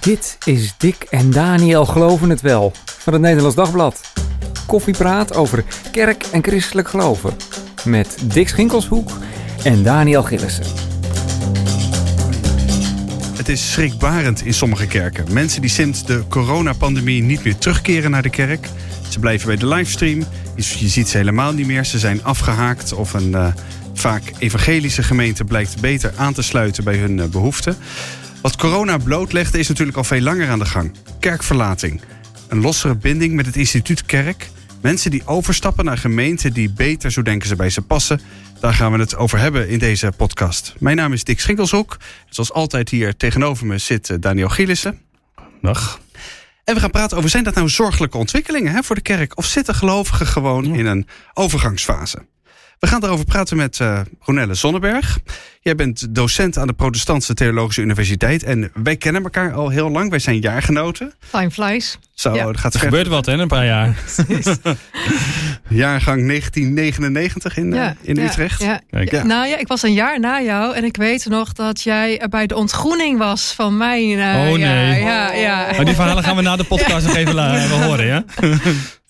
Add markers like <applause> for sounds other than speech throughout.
Dit is Dick en Daniel Geloven het Wel van het Nederlands Dagblad. Koffiepraat over kerk en christelijk geloven. Met Dick Schinkelshoek en Daniel Gillissen. Het is schrikbarend in sommige kerken. Mensen die sinds de coronapandemie niet meer terugkeren naar de kerk. Ze blijven bij de livestream. Je ziet ze helemaal niet meer. Ze zijn afgehaakt of een uh, vaak evangelische gemeente blijkt beter aan te sluiten bij hun uh, behoeften. Wat corona blootlegde is natuurlijk al veel langer aan de gang. Kerkverlating. Een lossere binding met het instituut kerk. Mensen die overstappen naar gemeenten die beter, zo denken ze, bij ze passen. Daar gaan we het over hebben in deze podcast. Mijn naam is Dick Schinkelshoek. Zoals altijd hier tegenover me zit eh, Daniel Gielissen. Dag. En we gaan praten over, zijn dat nou zorgelijke ontwikkelingen hè, voor de kerk? Of zitten gelovigen gewoon in een overgangsfase? We gaan daarover praten met uh, Ronelle Zonneberg. Jij bent docent aan de Protestantse Theologische Universiteit. En wij kennen elkaar al heel lang. Wij zijn jaargenoten. Time flies. Zo, Ja. gaat Er gebeurt wat, hè, in een paar jaar. <laughs> Jaargang 1999 in, eh, in ja, Utrecht. Ja. Kijk. Ja. Nou ja, ik was een jaar na jou en ik weet nog dat jij bij de ontgroening was van mijn. eh, Oh, nee. Ja, ja. Maar die verhalen gaan we na de podcast nog even <laughs> even horen, ja? <laughs>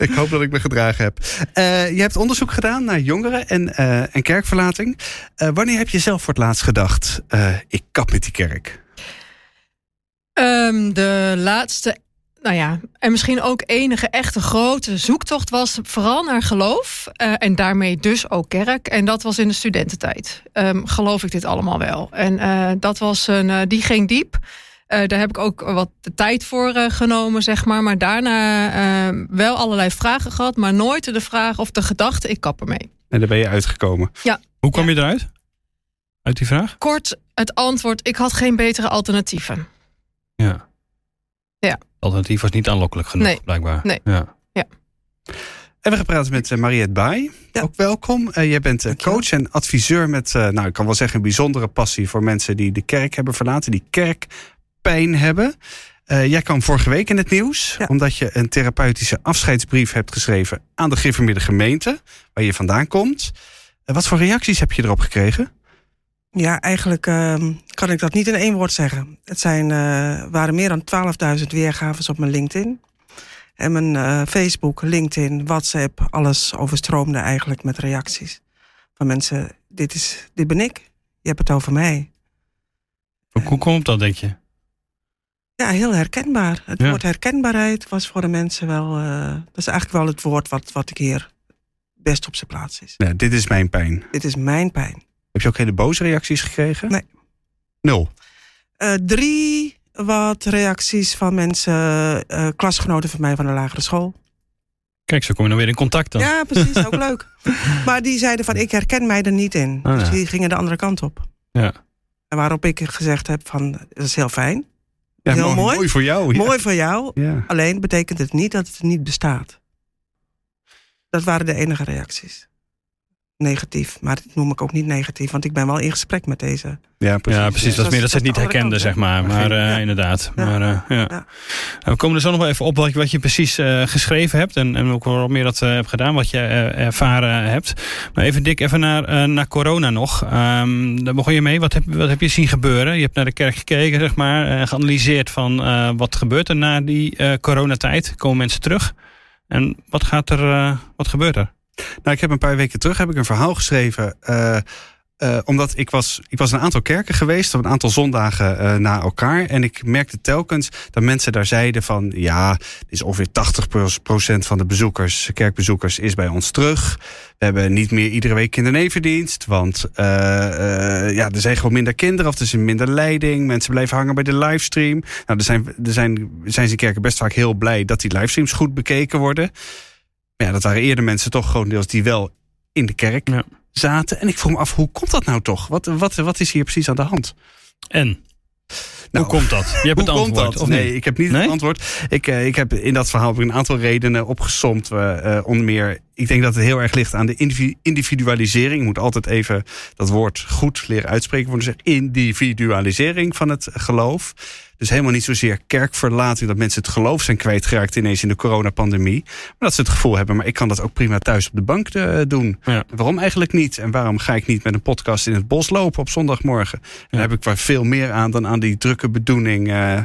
Ik hoop dat ik me gedragen heb. Eh, je hebt onderzoek gedaan naar jongeren en, eh, en kerkverlating. Eh, wanneer heb je zelf voor het laatst gedacht... ik kap met die kerk? Ehm, de laatste, nou ja, en misschien ook enige echte grote zoektocht was vooral naar geloof. en daarmee dus ook kerk. En dat was in de studententijd. Ehm, geloof ik dit allemaal wel? En dat was een, die ging diep. Eh, daar heb ik ook wat de tijd voor eh, genomen, zeg maar. Maar daarna eh, wel allerlei vragen gehad, maar nooit de vraag of de gedachte: ik kap ermee. En daar ben je uitgekomen. Hoe kwam je eruit? Uit die vraag? Kort het antwoord: ik had geen betere alternatieven. Ja. Ja. Alternatief was niet aanlokkelijk genoeg, Nee. blijkbaar. Nee. Ja. En we gaan praten met Mariette Baai. Ja. Ook welkom. Uh, jij bent Dankjewel. coach en adviseur met, uh, nou ik kan wel zeggen, een bijzondere passie voor mensen die de kerk hebben verlaten, die kerkpijn hebben. Uh, jij kwam vorige week in het nieuws, Ja. omdat je een therapeutische afscheidsbrief hebt geschreven aan de gereformeerde gemeente, waar je vandaan komt. Uh, wat voor reacties heb je erop gekregen? Ja, eigenlijk ehm, kan ik dat niet in één woord zeggen. Het zijn, eh, waren meer dan 12.000 weergaves op mijn LinkedIn. En mijn eh, Facebook, LinkedIn, WhatsApp, alles overstroomde eigenlijk met reacties. Van mensen, dit, is, dit ben ik. Je hebt het over mij. Hoe, hoe komt dat, denk je? Ja, heel herkenbaar. Het Ja. woord herkenbaarheid was voor de mensen wel... eh, dat is eigenlijk wel het woord wat, wat ik hier best op zijn plaats is. Nou, dit is mijn pijn. Dit is mijn pijn. Heb je ook hele boze reacties gekregen? Nee. Nul. Eh, drie wat reacties van mensen, eh, klasgenoten van mij van de lagere school. Kijk, zo kom je dan weer in contact dan. Ja, precies, ook <laughs> leuk. Maar die zeiden van, ik herken mij er niet in. Oh, dus ja. die gingen de andere kant op. Ja. En waarop ik gezegd heb van, dat is heel fijn. Ja, Heel mooi. Mooi voor jou. ja. Mooi voor jou. Ja. Alleen betekent het niet dat het niet bestaat. Dat waren de enige reacties. Negatief, maar dat noem ik ook niet negatief, want ik ben wel in gesprek met deze. Ja, precies. Ja, precies. Dat is meer dat ze het niet dat is de andere herkenden, kant, zeg maar. Maar eh, ja. inderdaad. Ja. Maar, eh, ja. Ja. Nou, we komen er zo nog wel even op wat, wat je precies eh, geschreven hebt. En, en ook waarom je dat eh, hebt gedaan, wat je eh, ervaren hebt. Maar even dik, even naar, eh, naar corona nog. Ehm, daar begon je mee. Wat heb, wat heb je zien gebeuren? Je hebt naar de kerk gekeken, zeg maar. eh, geanalyseerd van eh, wat gebeurt er na die eh, coronatijd. Komen mensen terug? En wat, gaat er, eh, wat gebeurt er? Nou, ik heb een paar weken terug heb ik een verhaal geschreven. eh, eh, omdat ik was, ik was een aantal kerken geweest, een aantal zondagen eh, na elkaar. En ik merkte telkens dat mensen daar zeiden van... ja, is ongeveer 80% van de bezoekers, kerkbezoekers is bij ons terug. We hebben niet meer iedere week kindernevendienst. Want eh, ja, er zijn gewoon minder kinderen of er is minder leiding. Mensen blijven hangen bij de livestream. Nou, er zijn, er zijn, zijn ze kerken best vaak heel blij dat die livestreams goed bekeken worden. Maar ja, dat waren eerder mensen toch gewoon deels die wel in de kerk Ja. zaten. En ik vroeg me af, hoe komt dat nou toch? Wat, wat, wat is hier precies aan de hand? En? Nou, hoe komt dat? Je hebt het antwoord, of nee, niet? ik heb niet Nee? het antwoord. Ik, eh, ik heb in dat verhaal ik een aantal redenen opgesomd. eh, onder meer, ik denk dat het heel erg ligt aan de individu- individualisering. Je moet altijd even dat woord goed leren uitspreken. Worden zeg individualisering van het geloof. Dus helemaal niet zozeer kerkverlating, dat mensen het geloof zijn kwijtgeraakt ineens in de coronapandemie. Maar dat ze het gevoel hebben, maar ik kan dat ook prima thuis op de bank eh, doen. Ja. Waarom eigenlijk niet? En waarom ga ik niet met een podcast in het bos lopen op zondagmorgen? En daar heb ik wel veel meer aan dan aan die drukke bedoeling eh,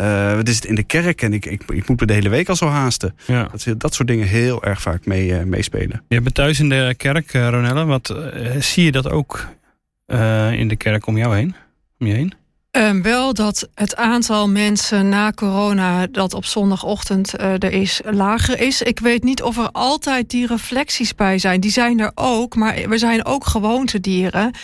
Uh, het is in de kerk en ik, ik, ik moet me de hele week al zo haasten. Ja. Dat, dat soort dingen heel erg vaak mee, uh, meespelen. Je bent thuis in de kerk, uh, Ronelle. Wat, zie je dat ook in de kerk om jou heen? Om je heen? Um, wel dat het aantal mensen na corona dat op zondagochtend uh, er is, lager is. Ik weet niet of er altijd die reflecties bij zijn. Die zijn er ook, maar we zijn ook gewoontedieren.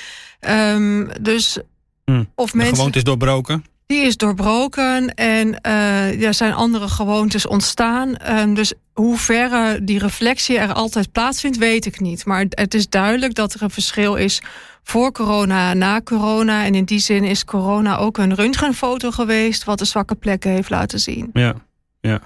Um, dus hm. of de mensen. gewoonte is doorbroken. Die is doorbroken en uh, er zijn andere gewoontes ontstaan. Um, dus hoe ver die reflectie er altijd plaatsvindt, weet ik niet. Maar het is duidelijk dat er een verschil is voor corona, na corona. En in die zin is corona ook een röntgenfoto geweest... wat de zwakke plekken heeft laten zien. Ja, ja.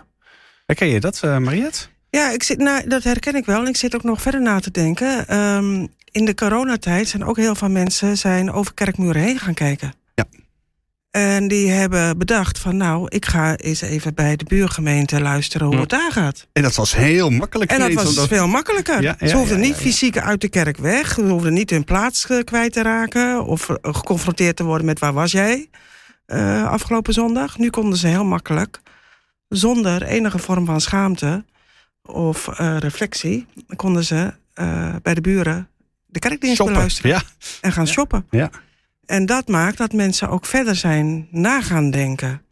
Herken je dat, uh, Mariette? Ja, ik zit, nou, dat herken ik wel. En ik zit ook nog verder na te denken. Um, in de coronatijd zijn ook heel veel mensen zijn over kerkmuren heen gaan kijken. En die hebben bedacht van nou, ik ga eens even bij de buurgemeente luisteren hoe Ja. het daar gaat. En dat was heel makkelijk. En dat was omdat- veel makkelijker. Ja, ja, ze hoefden ja, niet ja, ja. fysiek uit de kerk weg. Ze hoefden niet hun plaats eh, kwijt te raken. Of eh, geconfronteerd te worden met waar was jij eh, afgelopen zondag. Nu konden ze heel makkelijk, zonder enige vorm van schaamte of eh, reflectie, konden ze eh, bij de buren de kerkdienst Shoppen. beluisteren Ja, en gaan shoppen. Ja. En dat maakt dat mensen ook verder zijn na gaan denken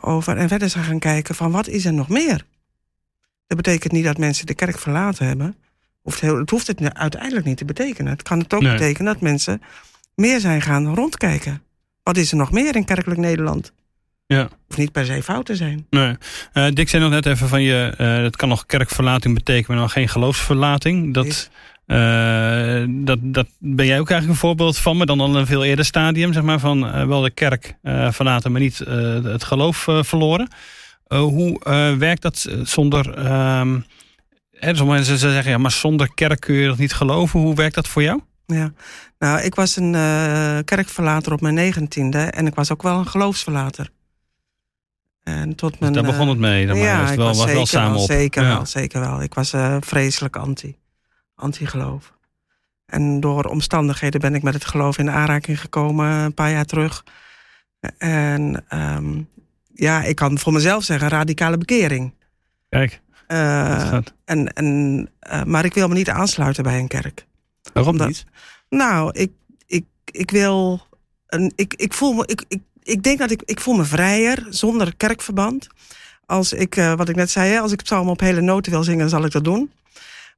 over en verder zijn gaan kijken van wat is er nog meer. Dat betekent niet dat mensen de kerk verlaten hebben. Of heel, het hoeft het uiteindelijk niet te betekenen. Het kan het ook Nee. betekenen dat mensen meer zijn gaan rondkijken. Wat is er nog meer in kerkelijk Nederland? Ja. Hoeft niet per se fout te zijn. Nee. Eh, Dick zei nog net even van je, eh het kan nog kerkverlating betekenen, maar nog geen geloofsverlating. Dat, Eh, dat, dat ben jij ook eigenlijk een voorbeeld van, maar dan al een veel eerder stadium, zeg maar, van eh, wel de kerk eh, verlaten, maar niet het geloof verloren. Hoe werkt dat zonder. ehm hè, sommige mensen zeggen, ja, maar zonder kerk kun je dat niet geloven. Hoe werkt dat voor jou? Ja. Nou, ik was een kerkverlater op mijn negentiende en ik was ook wel een geloofsverlater. En tot Dus mijn, daar begon het mee. Dan maar ja, was het ik wel, was was zeker wel samen op. Zeker Ja. wel, zeker wel. Ik was vreselijk anti. Anti-geloof. En door omstandigheden ben ik met het geloof in aanraking gekomen een paar jaar terug. En ehm, ja, ik kan voor mezelf zeggen radicale bekering. Kijk, Eh, en, en, eh, maar ik wil me niet aansluiten bij een kerk. waarom Omdat- niet? Nou, ik, ik, ik wil. Een, ik, ik voel me. Ik, ik, ik denk dat ik. Ik voel me vrijer zonder kerkverband. Als ik, eh, wat ik net zei, als ik psalm op hele noten wil zingen, zal ik dat doen.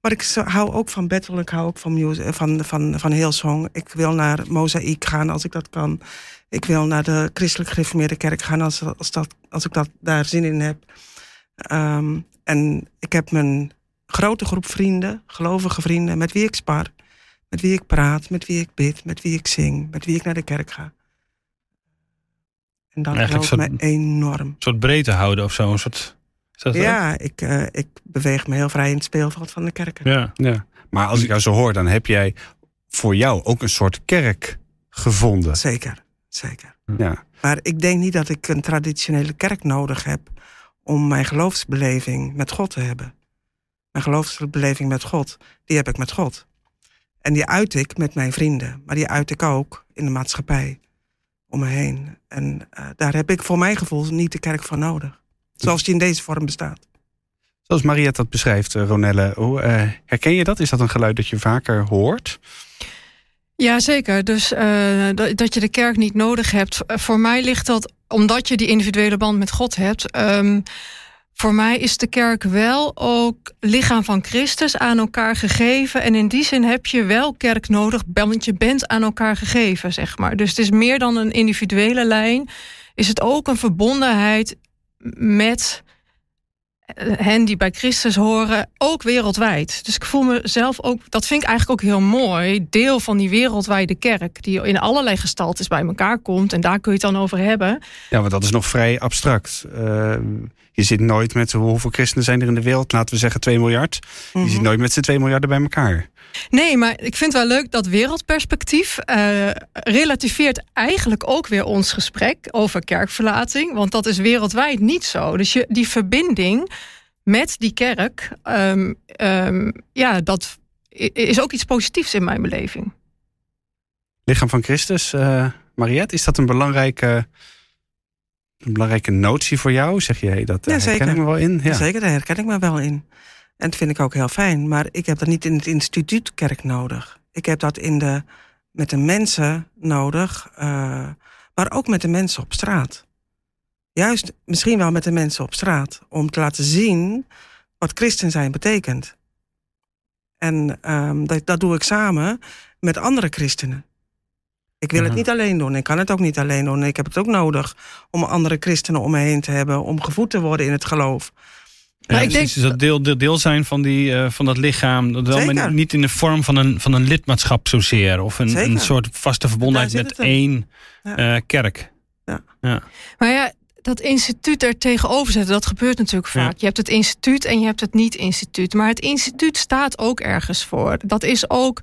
Maar ik hou ook van battle, ik hou ook van, music, eh, van, van, van Hillsong. Ik wil naar Mozaïek gaan als ik dat kan. Ik wil naar de christelijk gereformeerde kerk gaan als, als, dat, als ik dat, daar zin in heb. Ehm, en ik heb mijn grote groep vrienden, gelovige vrienden, met wie ik spar. Met wie ik praat, met wie ik bid, met wie ik zing, met wie ik naar de kerk ga. En dat helpt me soort- enorm. Een soort breedte houden of zo. Een soort, dat? Ja, ik, eh, ik beweeg me heel vrij in het speelveld van de kerken. Ja. Ja. Maar als ik jou zo hoor, dan heb jij voor jou ook een soort kerk gevonden. Zeker, zeker. Ja. Maar ik denk niet dat ik een traditionele kerk nodig heb om mijn geloofsbeleving met God te hebben. Mijn geloofsbeleving met God, die heb ik met God. En die uit ik met mijn vrienden, maar die uit ik ook in de maatschappij om me heen. En eh, daar heb ik voor mijn gevoel niet de kerk voor nodig. Zoals die in deze vorm bestaat. Zoals Mariette dat beschrijft, eh, Ronelle. Hoe, eh, herken je dat? Is dat een geluid dat je vaker hoort? Ja, zeker. Dus eh, dat, dat je de kerk niet nodig hebt. Voor mij ligt dat omdat je die individuele band met God hebt. Ehm, voor mij is de kerk wel ook lichaam van Christus aan elkaar gegeven. En in die zin heb je wel kerk nodig, want je bent aan elkaar gegeven, zeg maar. Dus het is meer dan een individuele lijn. Is het ook een verbondenheid met hen die bij Christus horen, ook wereldwijd. Dus ik voel mezelf ook, dat vind ik eigenlijk ook heel mooi, deel van die wereldwijde kerk, die in allerlei gestaltes bij elkaar komt. En daar kun je het dan over hebben. Ja, want dat is nog vrij abstract. Eh, je zit nooit met hoeveel christenen zijn er in de wereld? Laten we zeggen 2 miljard. Je Mhm. zit nooit met z'n 2 miljarden bij elkaar. Nee, maar ik vind wel leuk dat wereldperspectief eh, relativeert eigenlijk ook weer ons gesprek over kerkverlating. Want dat is wereldwijd niet zo. Dus je, die verbinding met die kerk, ehm, ehm, ja, dat is ook iets positiefs in mijn beleving. Lichaam van Christus, eh Mariette, is dat een belangrijke een belangrijke notie voor jou? Zeg je, hey, dat Ja, ja, herken zeker. ik me wel in? Ja. Zeker, daar herken ik me wel in. En dat vind ik ook heel fijn. Maar ik heb dat niet in het instituut kerk nodig. Ik heb dat in de, met de mensen nodig, eh, maar ook met de mensen op straat. Juist misschien wel met de mensen op straat. Om te laten zien wat christen zijn betekent. En ehm, dat, dat doe ik samen met andere christenen. Ik wil het niet alleen doen. Ik kan het ook niet alleen doen. Ik heb het ook nodig om andere christenen om me heen te hebben. Om gevoed te worden in het geloof. Ja, Maar ik denk- Dus dat deel, deel, deel zijn van, die, eh, van dat lichaam. Dat wel, niet in de vorm van een, van een lidmaatschap zozeer. Of een, een soort vaste verbondenheid met één Ja. eh, kerk. Maar ja, dat instituut er tegenover zetten, dat gebeurt natuurlijk Ja. vaak. Je hebt het instituut en je hebt het niet-instituut. Maar het instituut staat ook ergens voor. Dat is ook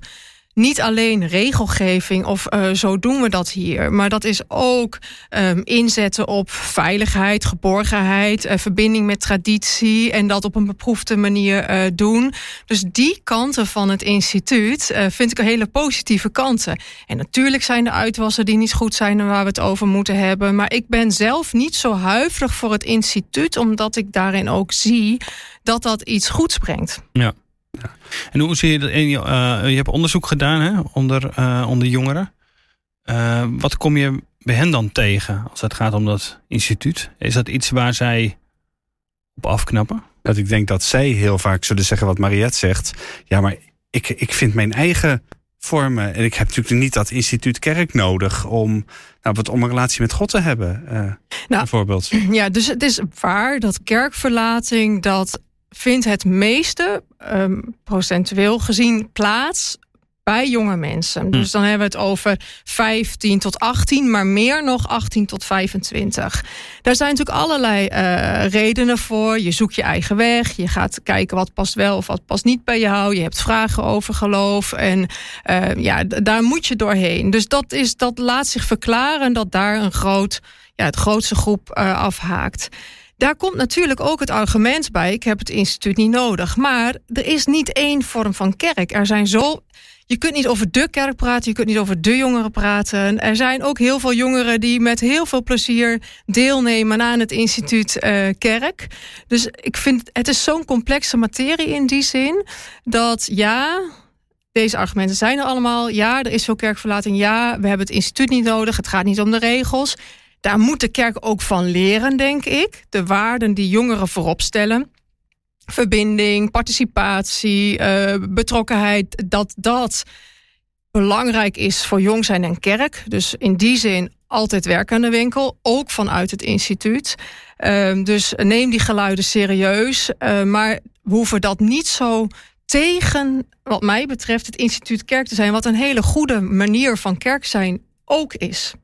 niet alleen regelgeving of eh, zo doen we dat hier. Maar dat is ook ehm, inzetten op veiligheid, geborgenheid, eh, verbinding met traditie en dat op een beproefde manier eh, doen. Dus die kanten van het instituut vind ik hele positieve kanten. En natuurlijk zijn er uitwassen die niet goed zijn en waar we het over moeten hebben. Maar ik ben zelf niet zo huiverig voor het instituut, omdat ik daarin ook zie dat dat iets goeds brengt. En hoe zie je dat? en je, eh, je hebt onderzoek gedaan hè, onder, eh, onder jongeren. Eh, wat kom je bij hen dan tegen als het gaat om dat instituut? Is dat iets waar zij op afknappen? Dat ik denk dat zij heel vaak zullen zeggen wat Mariette zegt. Ja, maar ik, ik vind mijn eigen vormen. En ik heb natuurlijk niet dat instituut kerk nodig om, nou, wat, om een relatie met God te hebben. eh, bijvoorbeeld. <clears throat> Ja, dus het is waar dat kerkverlating, dat vindt het meeste ehm, procentueel gezien plaats bij jonge mensen. Dus dan hebben we het over 15 tot 18, maar meer nog 18 tot 25. Daar zijn natuurlijk allerlei eh, redenen voor. Je zoekt je eigen weg, je gaat kijken wat past wel of wat past niet bij jou. Je hebt vragen over geloof en eh, ja, daar moet je doorheen. Dus dat, is, dat laat zich verklaren dat daar een groot, ja, het grootste groep eh, afhaakt. Daar komt natuurlijk ook het argument bij: ik heb het instituut niet nodig. Maar er is niet één vorm van kerk. Er zijn zo. Je kunt niet over de kerk praten, je kunt niet over de jongeren praten. Er zijn ook heel veel jongeren die met heel veel plezier deelnemen aan het instituut eh, kerk. Dus ik vind het is zo'n complexe materie in die zin dat ja. Deze argumenten zijn er allemaal. Ja, er is veel kerkverlating. Ja, we hebben het instituut niet nodig. Het gaat niet om de regels. Daar moet de kerk ook van leren, denk ik. De waarden die jongeren voorop stellen. Verbinding, participatie, eh, betrokkenheid. Dat dat belangrijk is voor jong zijn en kerk. Dus in die zin altijd werk aan de winkel. Ook vanuit het instituut. Ehm, dus neem die geluiden serieus. Eh, maar we hoeven dat niet zo tegen, wat mij betreft, het instituut kerk te zijn. Wat een hele goede manier van kerk zijn ook is.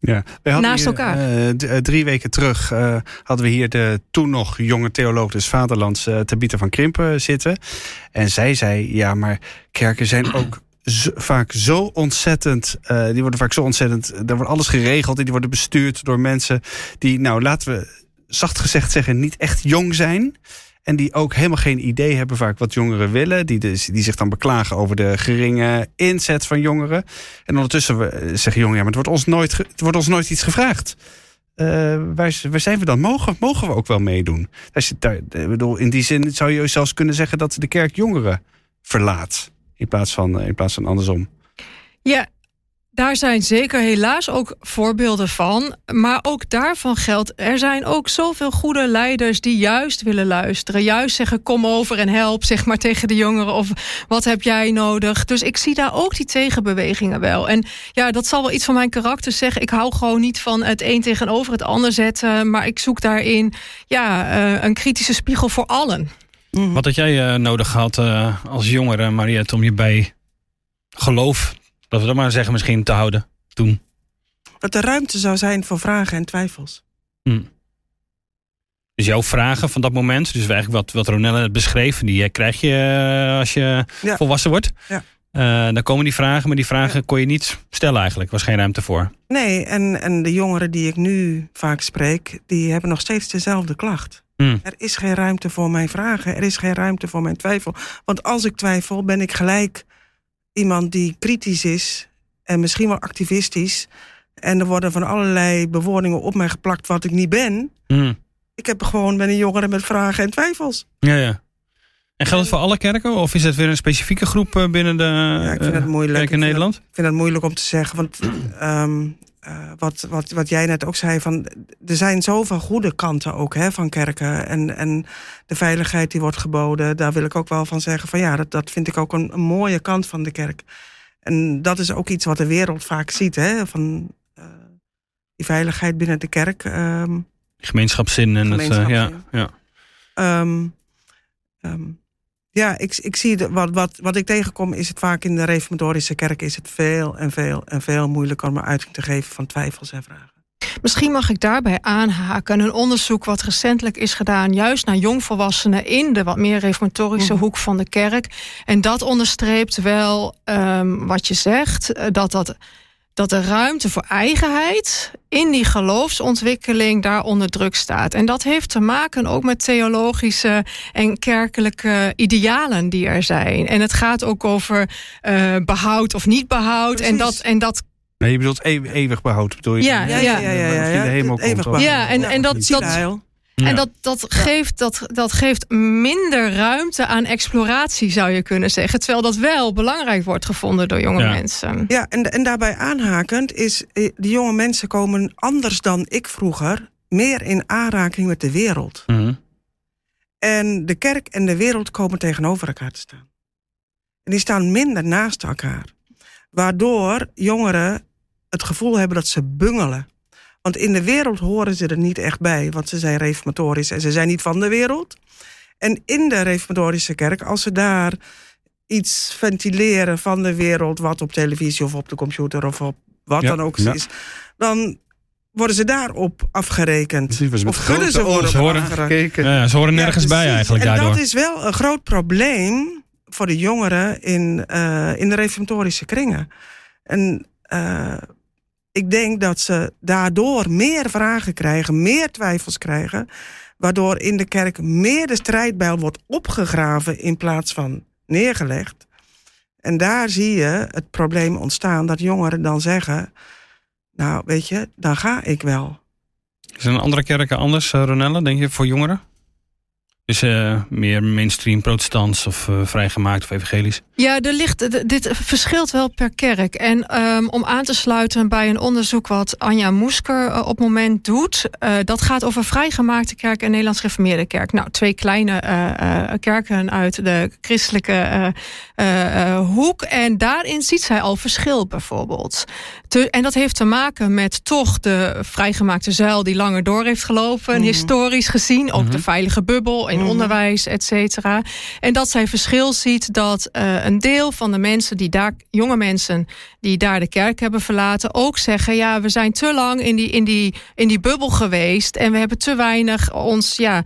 Ja, Naast hier, elkaar. eh, eh, drie weken terug eh, hadden we hier de toen nog jonge theoloog des Vaderlands, uh, Tabitha van Krimpen, zitten. En zij zei, ja, maar kerken zijn <clears throat> ook zo- vaak zo ontzettend, die worden vaak zo ontzettend, daar wordt alles geregeld en die worden bestuurd door mensen die, nou laten we zacht gezegd zeggen, niet echt jong zijn. En die ook helemaal geen idee hebben vaak wat jongeren willen. Die, dus, die zich dan beklagen over de geringe inzet van jongeren. En ondertussen eh, zeggen jongeren, ja, maar het wordt ons nooit, het wordt ons nooit iets gevraagd. Eh, waar, zijn we dan? Mogen, mogen we ook wel meedoen? Als ik bedoel, in die zin zou je zelfs kunnen zeggen dat de kerk jongeren verlaat. In plaats van, eh, in plaats van andersom. Ja, daar zijn zeker helaas ook voorbeelden van. Maar ook daarvan geldt, er zijn ook zoveel goede leiders die juist willen luisteren. Juist zeggen, kom over en help, zeg maar tegen de jongeren. Of wat heb jij nodig? Dus ik zie daar ook die tegenbewegingen wel. En ja, dat zal wel iets van mijn karakter zeggen. Ik hou gewoon niet van het een tegenover het ander zetten. Maar ik zoek daarin ja, eh, een kritische spiegel voor allen. Wat had jij eh, nodig gehad eh, als jongere, Mariette, om je bij geloof, dat we dat maar zeggen, misschien te houden toen? Dat er ruimte zou zijn voor vragen en twijfels. Hm. Dus jouw vragen van dat moment, dus eigenlijk wat, wat Ronelle net beschreef, die eh, krijg je eh, als je Ja. volwassen wordt. Ja. Eh, dan komen die vragen, maar die vragen Ja. kon je niet stellen eigenlijk. Er was geen ruimte voor. Nee, en, en de jongeren die ik nu vaak spreek, die hebben nog steeds dezelfde klacht. Hm. Er is geen ruimte voor mijn vragen, er is geen ruimte voor mijn twijfel. Want als ik twijfel, ben ik gelijk iemand die kritisch is en misschien wel activistisch. En er worden van allerlei bewoordingen op mij geplakt wat ik niet ben. Mm. Ik heb gewoon ben een jongere met vragen en twijfels. Ja, ja. En geldt het voor alle kerken? Of is het weer een specifieke groep eh, binnen de Ja, ik vind eh, het moeilijk. kerk Ik in vind Nederland? Ik vind het moeilijk om te zeggen. Want <clears throat> ehm, eh, wat, wat, wat jij net ook zei, van, er zijn zoveel goede kanten ook hè, van kerken. En, en de veiligheid die wordt geboden, daar wil ik ook wel van zeggen. Van ja, dat, dat vind ik ook een, een mooie kant van de kerk. En dat is ook iets wat de wereld vaak ziet. Hè, van eh, die veiligheid binnen de kerk. ehm, Gemeenschapszin en het, eh, ja, ja. Ehm, ehm, ja, ik, ik zie de, wat, wat, wat ik tegenkom is het vaak in de reformatorische kerk is het veel en veel en veel moeilijker om een uiting te geven van twijfels en vragen. Misschien mag ik daarbij aanhaken. Een onderzoek wat recentelijk is gedaan, juist naar jongvolwassenen in de wat meer reformatorische Mhm. hoek van de kerk. En dat onderstreept wel ehm, wat je zegt, eh, dat, dat, dat de ruimte voor eigenheid in die geloofsontwikkeling daar onder druk staat. En dat heeft te maken ook met theologische en kerkelijke idealen die er zijn. En het gaat ook over eh, behoud of niet behoud. En dat, en dat Nee, je bedoelt eeuw- eeuwig behoud, bedoel je? Ja, Ja, ja, ja, ja, ja, eeuwig behoud. Ja, en, en dat, dat. Ja. En dat, dat, geeft, dat, dat geeft minder ruimte aan exploratie, zou je kunnen zeggen. Terwijl dat wel belangrijk wordt gevonden door jonge Ja. mensen. Ja, en, en daarbij aanhakend is, eh, die jonge mensen komen anders dan ik vroeger meer in aanraking met de wereld. Mhm. En de kerk en de wereld komen tegenover elkaar te staan. En die staan minder naast elkaar. Waardoor jongeren het gevoel hebben dat ze bungelen. Want in de wereld horen ze er niet echt bij, want ze zijn reformatorisch en ze zijn niet van de wereld. En in de reformatorische kerk, als ze daar iets ventileren van de wereld, wat op televisie of op de computer of op wat Ja, dan ook ja. is, dan worden ze daarop afgerekend. Precies, Of kunnen ze worden horen. aangekeken. Ja, ze horen nergens Ja, bij eigenlijk en daardoor. dat is wel een groot probleem voor de jongeren in, eh, in de reformatorische kringen. En eh, ik denk dat ze daardoor meer vragen krijgen, meer twijfels krijgen, waardoor in de kerk meer de strijdbijl wordt opgegraven in plaats van neergelegd. En daar zie je het probleem ontstaan dat jongeren dan zeggen, nou weet je, dan ga ik wel. Zijn andere kerken anders, uh, Ronelle, denk je, voor jongeren? Dus eh, meer mainstream protestants of eh, vrijgemaakt of evangelisch? Ja, er ligt, dit verschilt wel per kerk. En ehm, om aan te sluiten bij een onderzoek wat Anja Moesker eh, op het moment doet... eh, dat gaat over vrijgemaakte kerk en Nederlands Reformeerde Kerk. Nou, twee kleine eh, kerken uit de christelijke hoek. En daarin ziet zij al verschil bijvoorbeeld. Te- en dat heeft te maken met toch de vrijgemaakte zuil... die langer door heeft gelopen, Mhm. historisch gezien. Ook de veilige bubbel in Mhm. onderwijs, et cetera. En dat zij verschil ziet dat een deel van de mensen die daar, jonge mensen die daar de kerk hebben verlaten, ook zeggen: ja, we zijn te lang in die, in die, in die bubbel geweest en we hebben te weinig ons ja,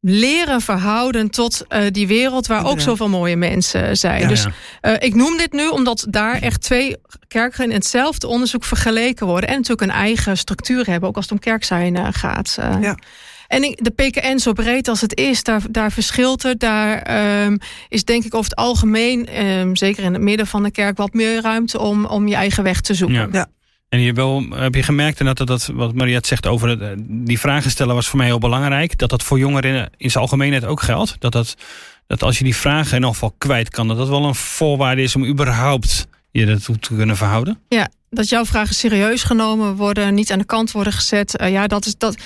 leren verhouden tot eh, die wereld waar ook zoveel mooie mensen zijn. Ja, dus ja. eh, ik noem dit nu omdat daar echt twee kerken in hetzelfde onderzoek vergeleken worden en natuurlijk een eigen structuur hebben, ook als het om kerk zijn gaat. eh. Ja. En ik- de PKN, zo breed als het is, daar, daar verschilt het. Daar ehm, is denk ik over het algemeen, ehm, zeker in het midden van de kerk, wat meer ruimte om, om je eigen weg te zoeken. Ja. Ja. En je wel, heb je gemerkt en dat, dat, dat wat Mariette zegt over het, die vragen stellen was voor mij heel belangrijk. Dat dat voor jongeren in, in zijn algemeenheid ook geldt. Dat, dat, dat als je die vragen in elk geval kwijt kan, dat dat wel een voorwaarde is om überhaupt je ertoe te kunnen verhouden. Ja, dat jouw vragen serieus genomen worden, niet aan de kant worden gezet. Eh, ja, dat is dat.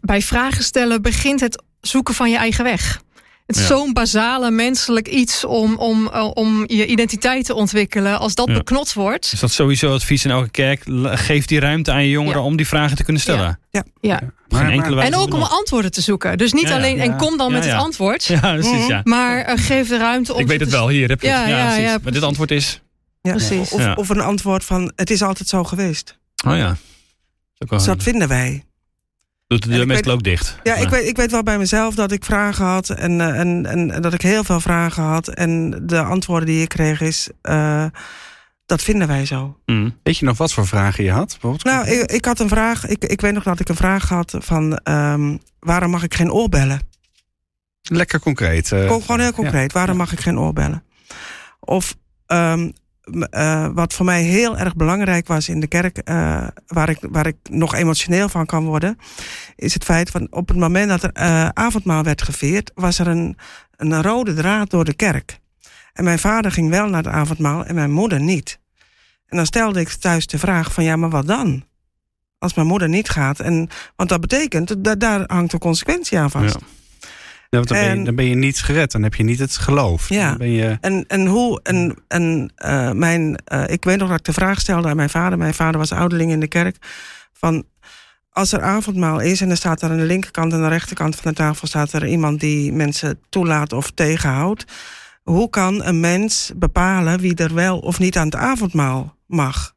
Bij vragen stellen begint het zoeken van je eigen weg. Het is Ja. zo'n basale menselijk iets om, om, eh, om je identiteit te ontwikkelen. Als dat Ja. beknot wordt. Is dat sowieso advies in elke kerk? Geef die ruimte aan je jongeren Ja. om die vragen te kunnen stellen. Ja. Op geen enkele wijze En ook om antwoorden te zoeken. Dus niet Ja, ja. alleen, en Ja. kom dan Ja, met ja. het antwoord. Ja, precies. Ja. Maar eh, geef de ruimte om. Ik weet het wel, hier heb je Ja, het. ja, precies. ja, Maar dit antwoord is... Ja. Precies. Of, Ja. of een antwoord van het is altijd zo geweest. Oh ja. Dat Dus dat vinden wij. Doet de En deur ik meestal ook dicht. Ja, ik weet, ik weet wel bij mezelf dat ik vragen had en, eh, en, en, en dat ik heel veel vragen had. En de antwoorden die ik kreeg is, eh, dat vinden wij zo. Mm. Weet je nog wat voor vragen je had? Bijvoorbeeld? Nou, ik, ik had een vraag, ik, ik weet nog dat ik een vraag had van ehm, waarom mag ik geen oorbellen? Lekker concreet. eh, Gewoon gewoon heel ja. concreet, waarom mag ik geen oorbellen? Of ehm, uh, wat voor mij heel erg belangrijk was in de kerk, uh, waar, ik, waar ik nog emotioneel van kan worden, is het feit van op het moment dat er uh, avondmaal werd gevierd, was er een, een rode draad door de kerk. En mijn vader ging wel naar het avondmaal en mijn moeder niet. En dan stelde ik thuis de vraag van ja, maar wat dan? Als mijn moeder niet gaat. En, want dat betekent, dat, daar hangt een consequentie aan vast. Ja. Ja, want dan, ben je, dan ben je niet gered, dan heb je niet het geloof. Ja, dan ben je... en, en hoe, en, en uh, mijn, uh, ik weet nog dat ik de vraag stelde aan mijn vader. Mijn vader was ouderling in de kerk. Van, als er avondmaal is en er staat aan de linkerkant en de rechterkant van de tafel staat er iemand die mensen toelaat of tegenhoudt. Hoe kan een mens bepalen wie er wel of niet aan het avondmaal mag?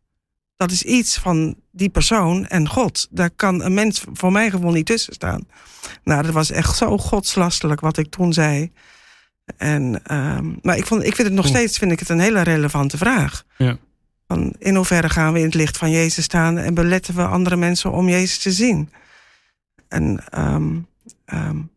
Dat is iets van die persoon en God. Daar kan een mens voor mijn gevoel niet tussen staan. Nou, dat was echt zo godslastelijk wat ik toen zei. En, um, maar ik, vond, ik vind het nog steeds vind ik het een hele relevante vraag. Ja. Van in hoeverre gaan we in het licht van Jezus staan en beletten we andere mensen om Jezus te zien? En, um, um,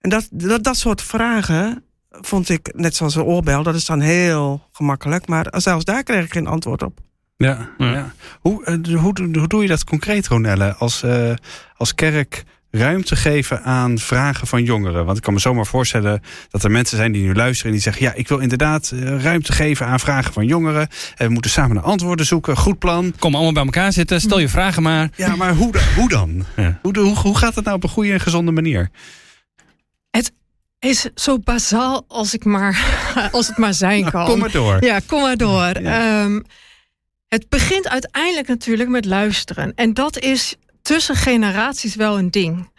en dat, dat, dat soort vragen vond ik, net zoals een oorbel, dat is dan heel gemakkelijk. Maar zelfs daar kreeg ik geen antwoord op. Ja, ja. ja. Hoe, uh, hoe, hoe doe je dat concreet, Ronelle? Als, uh, als kerk ruimte geven aan vragen van jongeren. Want ik kan me zomaar voorstellen dat er mensen zijn die nu luisteren en die zeggen: Ja, ik wil inderdaad uh, ruimte geven aan vragen van jongeren. En we moeten samen naar antwoorden zoeken. Goed plan. Kom allemaal bij elkaar zitten, stel je vragen maar. Ja, maar hoe, hoe dan? Ja. Hoe, hoe, hoe gaat het nou op een goede en gezonde manier? Het is zo bazaal als, ik maar, <laughs> als het maar zijn nou, kan. Kom maar door. Ja, kom maar door. Ja. Um, het begint uiteindelijk natuurlijk met luisteren. En dat is tussen generaties wel een ding.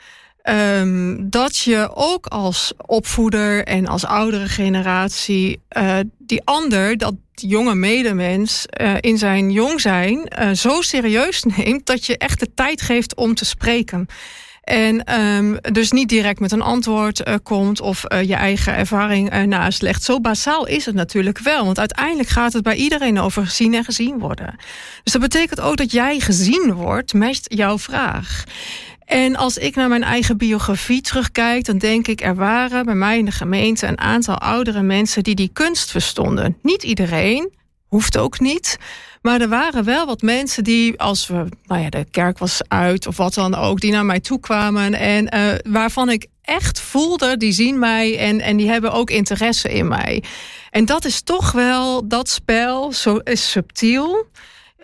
Um, dat je ook als opvoeder en als oudere generatie uh, die ander, dat jonge medemens uh, in zijn jong zijn, uh, zo serieus <laughs> neemt dat je echt de tijd geeft om te spreken. En um, dus niet direct met een antwoord uh, komt of uh, je eigen ervaring ernaast legt. Zo basaal is het natuurlijk wel. Want uiteindelijk gaat het bij iedereen over gezien en gezien worden. Dus dat betekent ook dat jij gezien wordt met jouw vraag. En als ik naar mijn eigen biografie terugkijk, dan denk ik, er waren bij mij in de gemeente een aantal oudere mensen die die kunst verstonden. Niet iedereen, hoeft ook niet. Maar er waren wel wat mensen die, als we, nou ja, de kerk was uit of wat dan ook, die naar mij toe kwamen en uh, waarvan ik echt voelde, die zien mij en, en die hebben ook interesse in mij. En dat is toch wel, dat spel zo is subtiel.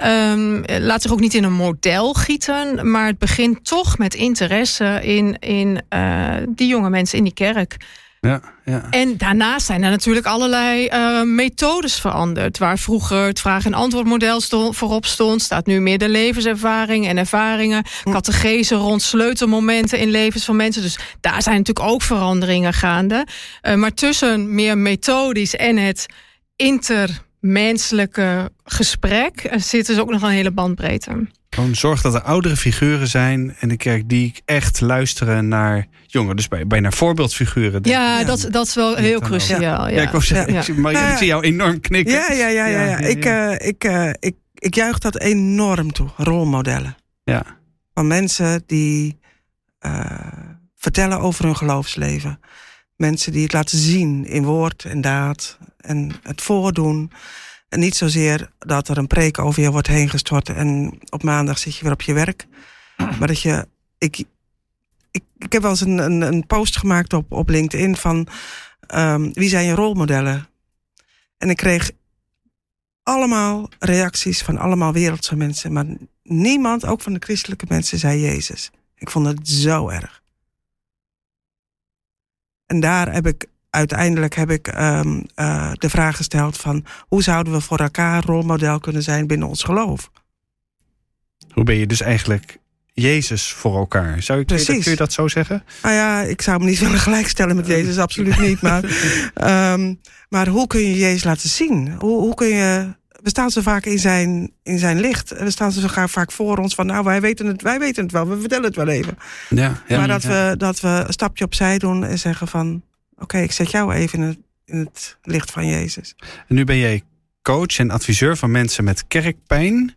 Um, laat zich ook niet in een model gieten, maar het begint toch met interesse in, in uh, die jonge mensen in die kerk. Ja, ja. En daarnaast zijn er natuurlijk allerlei uh, methodes veranderd. Waar vroeger het vraag- en antwoordmodel stond, voorop stond, staat nu meer de levenservaring en ervaringen. Catechese rond sleutelmomenten in levens van mensen. Dus daar zijn natuurlijk ook veranderingen gaande. Uh, maar tussen meer methodisch en het intermenselijke gesprek zit dus ook nog een hele bandbreedte. Gewoon zorg dat er oudere figuren zijn in de kerk die echt luisteren naar jongeren. Dus bij, bijna voorbeeldfiguren. Ja, ja, Dat, dat is wel heel cruciaal. Ja, ja. ja ik wou zeggen, ja. maar ik zie jou enorm knikken. Ja, ja, ja. ja, ja. Ik, uh, ik, uh, ik, ik juich dat enorm toe. Rolmodellen. Ja. Van mensen die uh, vertellen over hun geloofsleven. Mensen die het laten zien in woord en daad. En het voordoen. En niet zozeer dat er een preek over je wordt heen gestort en op maandag zit je weer op je werk. <clears throat> Maar dat je. Ik, ik, ik heb wel eens een, een, een post gemaakt op, op LinkedIn van um, wie zijn je rolmodellen? En ik kreeg allemaal reacties van allemaal wereldse mensen. Maar niemand, ook van de christelijke mensen, zei Jezus. Ik vond het zo erg. En daar heb ik uiteindelijk heb ik um, uh, de vraag gesteld van hoe zouden we voor elkaar rolmodel kunnen zijn binnen ons geloof? Hoe ben je dus eigenlijk Jezus voor elkaar? Zou je, kun, je dat, kun je dat zo zeggen? Nou ja, ik zou me niet <laughs> willen gelijkstellen met Jezus, absoluut niet. Maar, um, <laughs> maar hoe kun je Jezus laten zien? Hoe, hoe kun je we staan zo vaak in zijn, in zijn licht. We staan zo vaak voor ons van, nou, wij weten het, wij weten het wel, we vertellen het wel even. Ja, ja, maar dat, ja. we, dat we een stapje opzij doen en zeggen van, oké, okay, ik zet jou even in het, in het licht van Jezus. En nu ben jij coach en adviseur van mensen met kerkpijn.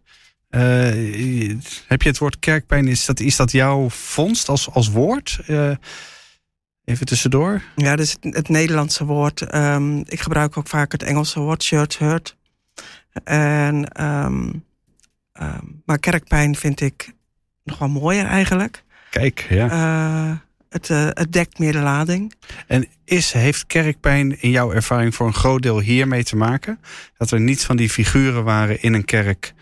Uh, heb je het woord kerkpijn, is dat, is dat jouw vondst als, als woord? Uh, even tussendoor. Ja, dat is het, het Nederlandse woord. Um, ik gebruik ook vaak het Engelse woord church hurt. En, ehm, ehm, maar kerkpijn vind ik nog wel mooier eigenlijk. Kijk, ja. Eh, het, eh, het dekt meer de lading. En is, heeft kerkpijn in jouw ervaring voor een groot deel hiermee te maken? Dat er niet van die figuren waren in een kerk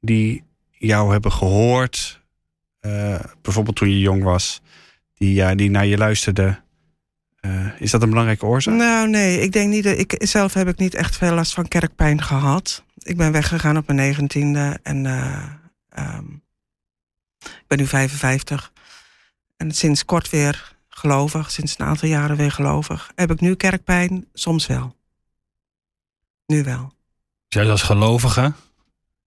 die jou hebben gehoord, eh, bijvoorbeeld toen je jong was, die, ja, die naar je luisterden. Eh, is dat een belangrijke oorzaak? Nou, nee, ik denk niet. dat- Ik, zelf heb ik niet echt veel last van kerkpijn gehad. Ik ben weggegaan op mijn negentiende en eh, ehm, ik ben nu 55. En sinds kort weer gelovig, sinds een aantal jaren weer gelovig. Heb ik nu kerkpijn? Soms wel. Nu wel. Juist als gelovige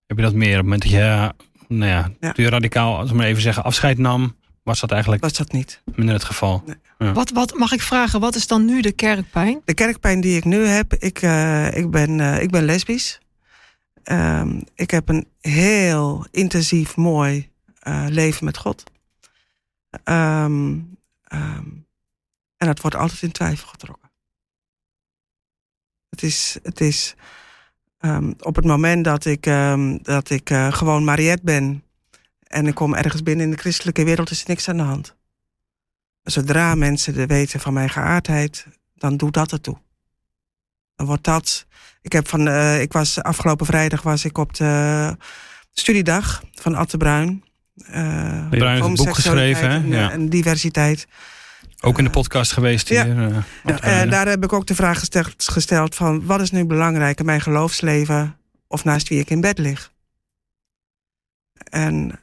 heb je dat meer. Op het moment dat je, nou ja, Ja. toen je radicaal, als we maar even zeggen, afscheid nam, was dat eigenlijk Was dat niet? minder het geval. Wat, wat mag ik vragen? Wat is dan nu de kerkpijn? De kerkpijn die ik nu heb, ik, eh, ik, ben, eh, ik ben lesbisch. Ehm, ik heb een heel intensief, mooi eh, leven met God. Ehm, ehm, en dat wordt altijd in twijfel getrokken. Het is, het is ehm, op het moment dat ik, dat ik eh, gewoon Mariette ben en ik kom ergens binnen in de christelijke wereld, is er niks aan de hand. Zodra mensen de weten van mijn geaardheid, dan doet dat ertoe. Dan wordt dat. Ik heb van, eh, ik was afgelopen vrijdag was ik op de studiedag van Atte Bruin. Eh, heeft een boek geschreven, hè? En, Ja. en diversiteit. Ook in de podcast geweest Ja. hier. eh, Ja, daar heb ik ook de vraag gesteld, gesteld van wat is nu belangrijk in mijn geloofsleven of naast wie ik in bed lig. En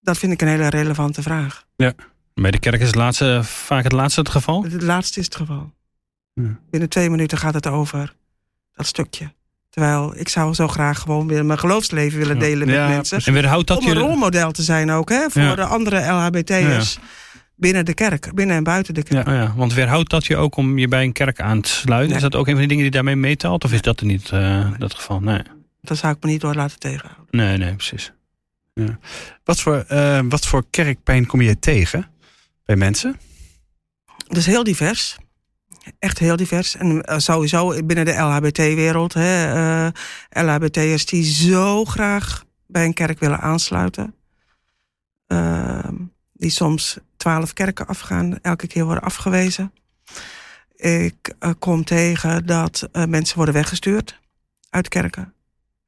dat vind ik een hele relevante vraag. Bij de kerk is het laatste, vaak het laatste het geval. Het laatste is het geval. Ja. Binnen twee minuten gaat het over dat stukje. Terwijl ik zou zo graag gewoon weer mijn geloofsleven willen Ja. delen met Ja, mensen. En weerhoudt dat Om een je... rolmodel te zijn ook, hè, voor Ja. de andere LHBT'ers. Binnen de kerk, binnen en buiten de kerk. Oh ja, want weerhoudt dat je ook om je bij een kerk aan te sluiten? Nee. Is dat ook een van die dingen die daarmee meetelt? Of is dat er niet eh, dat geval? Nee. Dat zou ik me niet door laten tegenhouden. Nee, nee, precies. Wat, voor, eh, wat voor kerkpijn kom je tegen bij mensen? Dus heel divers. Echt heel divers. En eh, sowieso binnen de LHBT-wereld. Uh, LHBT'ers die zo graag bij een kerk willen aansluiten. Uh, die soms twaalf kerken afgaan. Elke keer worden afgewezen. Ik uh, kom tegen dat mensen worden weggestuurd uit kerken.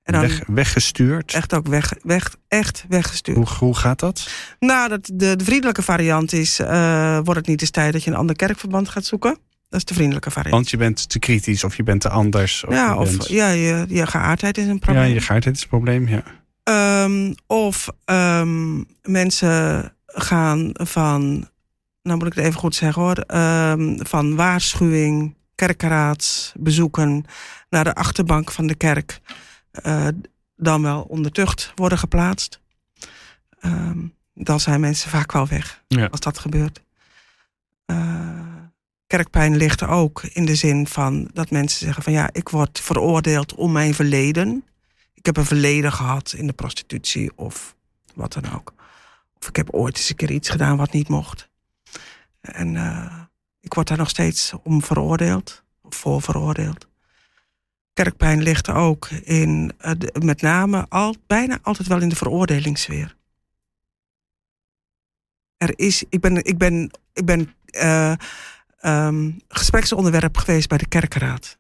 En dan Weg, weggestuurd? Echt ook weg, weg, echt weggestuurd. Hoe, hoe gaat dat? Nou, dat, de, de vriendelijke variant is... Wordt het niet eens tijd dat je een ander kerkverband gaat zoeken? Dat is de vriendelijke variant. Want je bent te kritisch of je bent te anders. Of ja, of bent... ja, je, je geaardheid is een probleem. Ja, je geaardheid is een probleem, ja. Um, of um, mensen gaan van... Nou moet ik het even goed zeggen hoor. Um, van waarschuwing, kerkraad, bezoeken... naar de achterbank van de kerk... Uh, dan wel onder tucht worden geplaatst. Dan zijn mensen vaak wel weg ja. als dat gebeurt. Uh, kerkpijn ligt er ook in de zin van dat mensen zeggen van ja, ik word veroordeeld om mijn verleden. Ik heb een verleden gehad in de prostitutie of wat dan ook. Of ik heb ooit eens een keer iets gedaan wat niet mocht. En uh, ik word daar nog steeds om veroordeeld, of voor veroordeeld. Kerkpijn ligt er ook in, de, met name al, bijna altijd wel in de veroordelingssfeer. Er is, ik ben, ik ben, ik ben uh, um, gespreksonderwerp geweest bij de kerkenraad.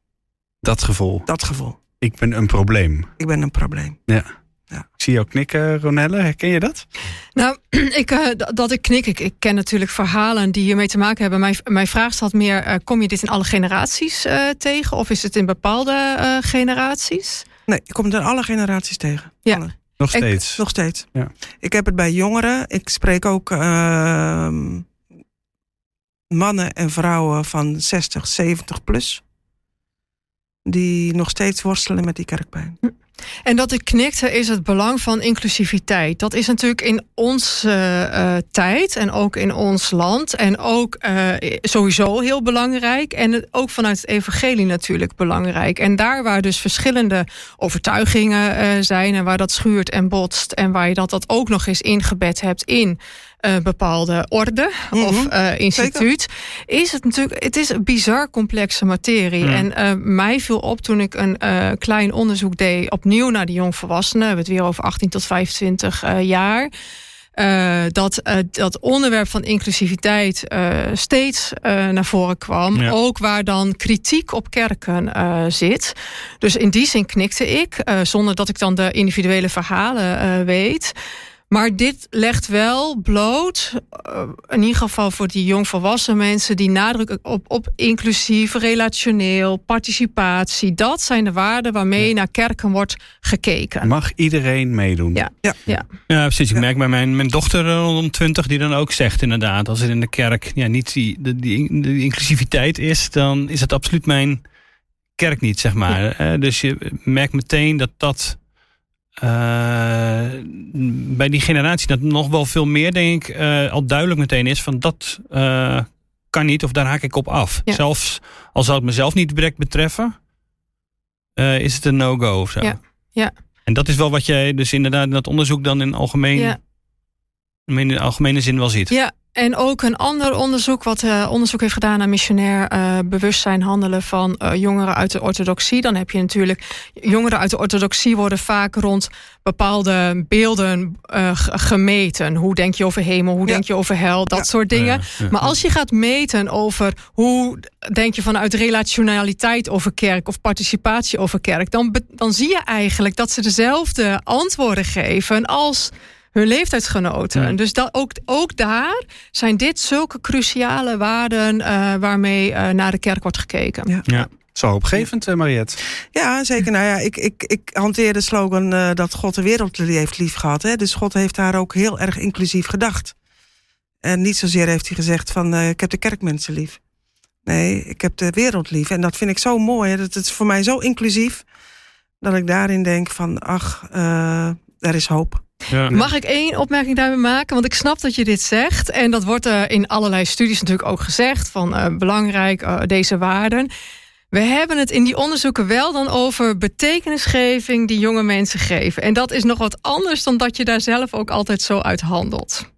Dat gevoel? Dat gevoel. Ik ben een probleem. Ik ben een probleem. Ja. ja. Ik zie jou knikken, Ronelle. Herken je dat? Nou, <clears throat> ik, uh, dat ik knik. Ik, ik, ken natuurlijk verhalen die hiermee te maken hebben. Mijn, mijn vraag staat meer, uh, kom je dit in alle generaties uh, tegen? Of is het in bepaalde generaties? Nee, je komt in alle generaties tegen. Ja. Alle. Nog steeds? Ik, nog steeds. Ja. Ik heb het bij jongeren. Ik spreek ook uh, mannen en vrouwen van 60, 70 plus. Die nog steeds worstelen met die kerkpijn. En dat ik knikte is het belang van inclusiviteit. Dat is natuurlijk in onze uh, tijd en ook in ons land. En ook uh, sowieso heel belangrijk. En ook vanuit het evangelie natuurlijk belangrijk. En daar waar dus verschillende overtuigingen uh, zijn... en waar dat schuurt en botst... en waar je dat, dat ook nog eens ingebed hebt in een bepaalde orde Mhm. of eh, instituut, is het natuurlijk, het is een bizar complexe materie. Mm. En eh, mij viel op toen ik een eh, klein onderzoek deed, opnieuw naar de jongvolwassenen, we hebben het weer over 18 tot 25 eh, jaar. eh, dat eh, dat onderwerp van inclusiviteit eh, steeds eh, naar voren kwam. Ja. Ook waar dan kritiek op kerken eh, zit. Dus in die zin knikte ik, eh, zonder dat ik dan de individuele verhalen eh, weet. Maar dit legt wel bloot, eh, in ieder geval voor die jongvolwassen mensen, die nadruk op, op inclusief, relationeel, participatie. Dat zijn de waarden waarmee naar kerken wordt gekeken. Mag iedereen meedoen? Ja. Ja, precies. Ik Ja. merk bij mijn, mijn dochter eh, rond 20 die dan ook zegt inderdaad... als er in de kerk ja, niet die, de, die, inclusiviteit is... dan is het absoluut mijn kerk niet, zeg maar. Eh, dus je merkt meteen dat dat... eh, bij die generatie dat nog wel veel meer, denk ik, eh, al duidelijk meteen is van dat eh, kan niet of daar haak ik op af. Ja. Zelfs al zou het mezelf niet direct betreffen, is het een no-go of zo. Ja. Ja. En dat is wel wat jij dus inderdaad in dat onderzoek dan in algemeen, Ja. In de algemene zin wel ziet. Ja, en ook een ander onderzoek, wat eh, onderzoek heeft gedaan naar missionair eh, bewustzijn handelen van eh, jongeren uit de orthodoxie. Dan heb je natuurlijk, jongeren uit de orthodoxie worden vaak rond bepaalde beelden eh, gemeten. Hoe denk je over hemel, hoe Ja. denk je over hel, dat Ja. soort dingen. Ja, ja. Maar als je gaat meten over hoe denk je vanuit relationaliteit over kerk of participatie over kerk, dan, dan zie je eigenlijk dat ze dezelfde antwoorden geven als hun leeftijdsgenoten. Ja. Dus dat, ook, ook daar zijn dit zulke cruciale waarden eh, waarmee eh, naar de kerk wordt gekeken. Ja. Ja. Zo opgevend, eh, Mariette. Ja, zeker. Nou ja, ik, ik, ik hanteer de slogan eh, dat God de wereld heeft lief gehad. Hè? Dus God heeft daar ook heel erg inclusief gedacht. En niet zozeer heeft hij gezegd van eh, ik heb de kerkmensen lief. Nee, ik heb de wereld lief. En dat vind ik zo mooi. Hè? Dat het is voor mij zo inclusief. Dat ik daarin denk van ach, eh, er is hoop. Ja. Mag ik één opmerking daarbij maken? Want ik snap dat je dit zegt. En dat wordt in allerlei studies natuurlijk ook gezegd. Van eh, belangrijk, eh, deze waarden. We hebben het in die onderzoeken wel dan over betekenisgeving die jonge mensen geven. En dat is nog wat anders dan dat je daar zelf ook altijd zo uit handelt.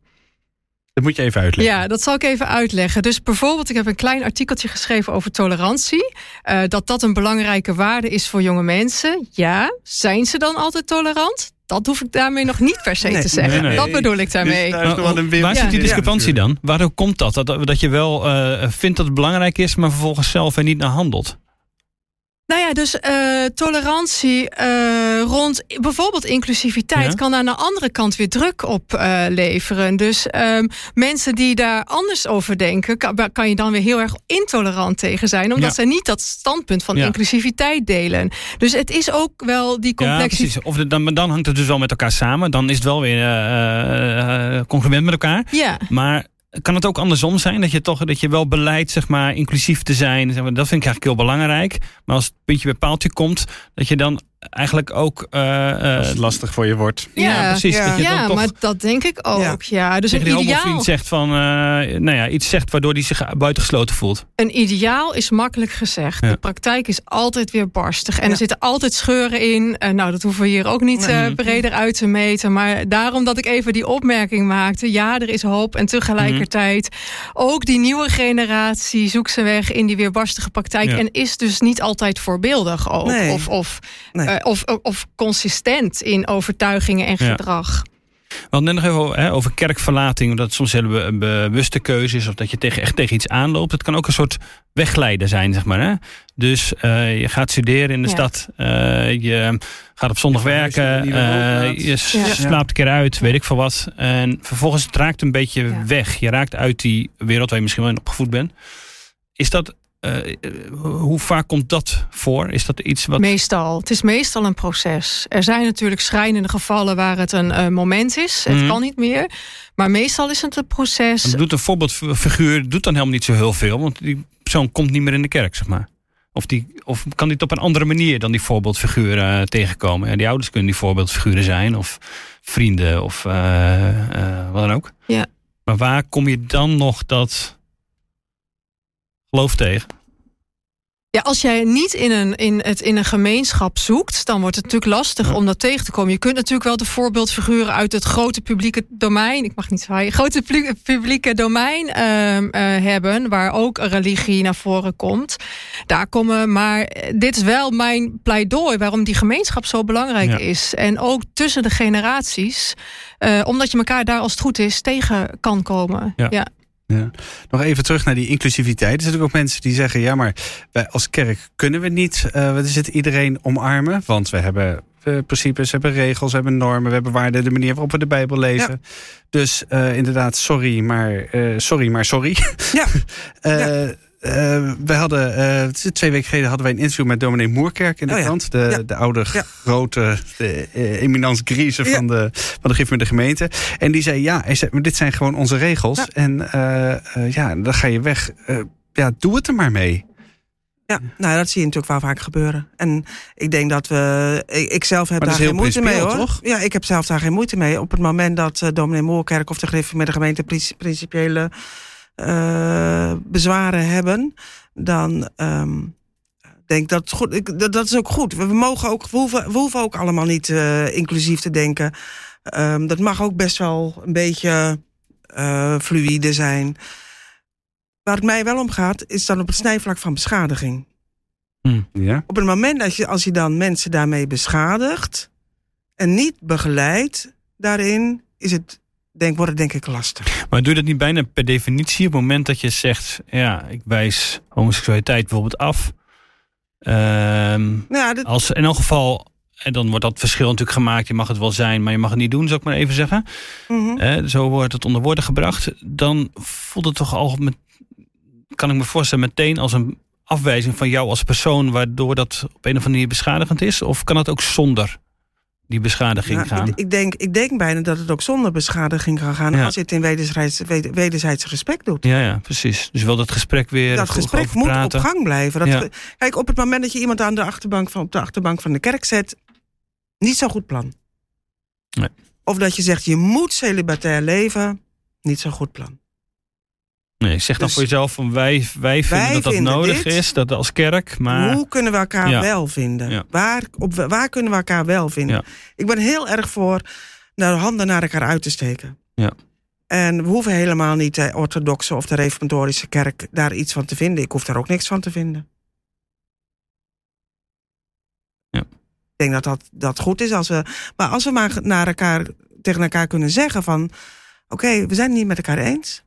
Dat moet je even uitleggen. Ja, dat zal ik even uitleggen. Dus bijvoorbeeld, ik heb een klein artikeltje geschreven over tolerantie. Eh, dat dat een belangrijke waarde is voor jonge mensen. Ja, zijn ze dan altijd tolerant? Dat hoef ik daarmee nog niet per se Nee. te zeggen. Nee, nee. Dat bedoel ik daarmee. Dus daar een Waar zit die Ja. discrepantie dan? Waardoor komt dat? dat? Dat je wel eh, vindt dat het belangrijk is, maar vervolgens zelf er niet naar handelt. Nou ja, dus eh, tolerantie eh, rond bijvoorbeeld inclusiviteit Ja. kan aan de andere kant weer druk op eh, leveren. Dus ehm, mensen die daar anders over denken, kan, kan je dan weer heel erg intolerant tegen zijn, omdat Ja. ze niet dat standpunt van Ja. inclusiviteit delen. Dus het is ook wel die Ja, complexiteit. precies. Of de- dan, dan hangt het dus wel met elkaar samen. Dan is het wel weer eh, congruent met elkaar. Ja, Maar kan het ook andersom zijn? Dat je toch dat je wel beleidt, zeg maar, inclusief te zijn. Zeg maar, dat vind ik eigenlijk heel belangrijk. Maar als het puntje bij paaltje komt, dat je dan eigenlijk ook. eh, eh, Als het lastig voor je wordt. ja, Ja. precies. Ja. Dat je ja dan toch maar dat denk ik ook. Ja. Dus een die ideaal, zegt van, eh, nou ja, iets zegt waardoor hij zich buitengesloten voelt. een ideaal is makkelijk gezegd. Ja. De praktijk is altijd weer barstig. En Ja. er zitten altijd scheuren in. Nou, dat hoeven we hier ook niet eh, breder uit te meten. Maar daarom dat ik even die opmerking maakte. Ja, er is hoop. En tegelijkertijd ook die nieuwe generatie zoekt zijn weg in die weerbarstige praktijk. Ja. En is dus niet altijd voorbeeldig ook. Nee. Of, of, Nee. Eh, of, of consistent in overtuigingen en gedrag. We hadden net nog even hè, over kerkverlating. Dat het soms een be- bewuste keuze is. Of dat je tegen, echt tegen iets aanloopt. Het kan ook een soort wegglijden zijn, zeg maar. Hè? Dus eh, je gaat studeren in de Ja. stad. eh, je gaat op zondag werken. eh, je slaapt een keer uit, weet ik veel wat. En vervolgens het raakt een beetje Ja. weg. Je raakt uit die wereld waar je misschien wel in opgevoed bent. Is dat... eh, eh, hoe vaak komt dat voor? Is dat iets wat... Meestal. Het is meestal een proces. Er zijn natuurlijk schrijnende gevallen waar het een eh, moment is. Het Mhm. kan niet meer. Maar meestal is het een proces. Doet een voorbeeldfiguur doet dan helemaal niet zo heel veel. Want die persoon komt niet meer in de kerk, zeg maar. Of, die, of kan die het op een andere manier dan die voorbeeldfiguur eh, tegenkomen? Ja, die ouders kunnen die voorbeeldfiguren zijn. Of vrienden of wat dan ook. Ja. Maar waar kom je dan nog dat geloof tegen? Ja, als jij niet in een, in, het, in een gemeenschap zoekt, dan wordt het natuurlijk lastig om dat tegen te komen. Je kunt natuurlijk wel de voorbeeldfiguren uit het grote publieke domein, ik mag niet zwaaien, <laughs> grote publieke domein uh, uh, hebben, waar ook religie naar voren komt. Daar komen, maar dit is wel mijn pleidooi waarom die gemeenschap zo belangrijk Ja. is. En ook tussen de generaties, uh, omdat je elkaar daar als het goed is tegen kan komen. Ja. ja. Ja. Nog even terug naar die inclusiviteit. Er zijn natuurlijk ook mensen die zeggen: ja, maar wij als kerk kunnen we niet uh, wat is het, iedereen omarmen. Want we hebben uh, principes, we hebben regels, we hebben normen, we hebben waarden, de manier waarop we de Bijbel lezen. Ja. Dus uh, inderdaad, sorry, maar sorry, maar sorry. Ja. <laughs> ja. Uh, we hadden uh, twee weken geleden hadden wij een interview met dominee Moerkerk in de oh ja. De, ja. de oude ja. grote de, uh, eminence van, de, van de gif met de gemeente. En die zei: Ja, zei, dit zijn gewoon onze regels. En eh, ja, dan ga je weg. ja, doe het er maar mee. Ja, nou dat zie je natuurlijk wel vaak gebeuren. En ik denk dat we. Ik, ik zelf heb daar geen moeite mee hoor. Toch? Ja, ik heb zelf daar geen moeite mee. Op het moment dat uh, dominee Moerkerk of de Griffie met de gemeente principiële uh, bezwaren hebben, dan um, denk ik dat het goed. Dat, dat is ook goed. We, mogen ook, we hoeven, we hoeven ook allemaal niet uh, inclusief te denken. Um, dat mag ook best wel een beetje uh, fluïde zijn. Waar het mij wel om gaat, is dan op het snijvlak van beschadiging. Hmm. Op het moment dat je, als je dan mensen daarmee beschadigt en niet begeleidt daarin, is het denk, wordt het denk ik lastig. Maar doe je dat niet bijna per definitie op het moment dat je zegt, ja, ik wijs homoseksualiteit bijvoorbeeld af. Um, ja, dit... als in elk geval, en dan wordt dat verschil natuurlijk gemaakt. Je mag het wel zijn, maar je mag het niet doen, zou ik maar even zeggen. Mhm. Mm -hmm. eh, zo wordt het onder woorden gebracht. Dan voelt het toch al met, kan ik me voorstellen, meteen als een afwijzing van jou als persoon, waardoor dat op een of andere manier beschadigend is? Of kan het ook zonder die beschadiging nou, gaan? Ik, ik, denk, ik denk bijna dat het ook zonder beschadiging kan gaan ja. als je het in wederzijds, wederzijds respect doet. Ja, ja, precies. Dus wel dat gesprek weer. Dat gesprek moet praten. op gang blijven. Dat ja. we, kijk, op het moment dat je iemand aan de achterbank van, op de achterbank van de kerk zet, niet zo'n goed plan. Nee. Of dat je zegt je moet celibatair leven, niet zo'n goed plan. Nee, zeg dan Dus voor jezelf van wij, wij vinden wij dat dat vinden nodig dit. is, dat als kerk, maar Hoe kunnen we elkaar Ja. wel vinden? Ja. Waar, op, waar kunnen we elkaar wel vinden? Ja. Ik ben heel erg voor naar handen naar elkaar uit te steken. Ja. En we hoeven helemaal niet de orthodoxe of de reformatorische kerk daar iets van te vinden. Ik hoef daar ook niks van te vinden. Ja. Ik denk dat, dat dat goed is. Als we, maar als we maar naar elkaar, tegen elkaar kunnen zeggen van... oké, we zijn het niet met elkaar eens.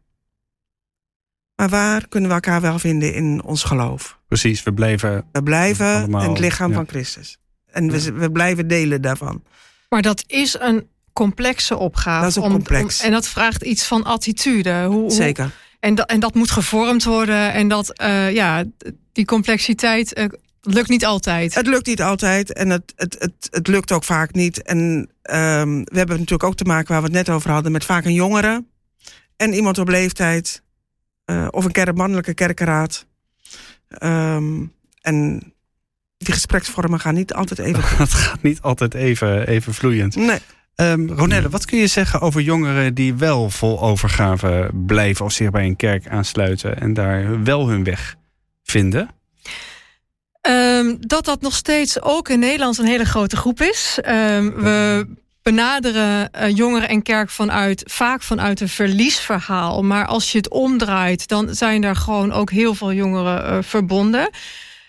Maar waar kunnen we elkaar wel vinden in ons geloof? Precies, we blijven. We blijven Allemaal, in het lichaam ja. van Christus. En we, we blijven delen daarvan. Maar dat is een complexe opgave. Dat is ook om- complex. om- en dat vraagt iets van attitude. Hoe, hoe- Zeker. en, dat, en dat moet gevormd worden. En dat, eh, ja, die complexiteit eh, lukt niet altijd. Het lukt niet altijd en het, het, het, het lukt ook vaak niet. En ehm, we hebben natuurlijk ook te maken waar we het net over hadden... met vaak een jongere en iemand op leeftijd... eh, of een kerk, mannelijke kerkenraad. Ehm, en die gespreksvormen gaan niet altijd even. <laughs> Het gaat niet altijd even, even vloeiend. Nee. Ehm Ronelle, wat kun je zeggen over jongeren die wel vol overgave blijven of zich bij een kerk aansluiten en daar wel hun weg vinden? Ehm, dat dat nog steeds ook in Nederland een hele grote groep is. Ehm, we benaderen eh, jongeren en kerk vanuit, vaak vanuit een verliesverhaal. Maar als je het omdraait, dan zijn er gewoon ook heel veel jongeren eh, verbonden.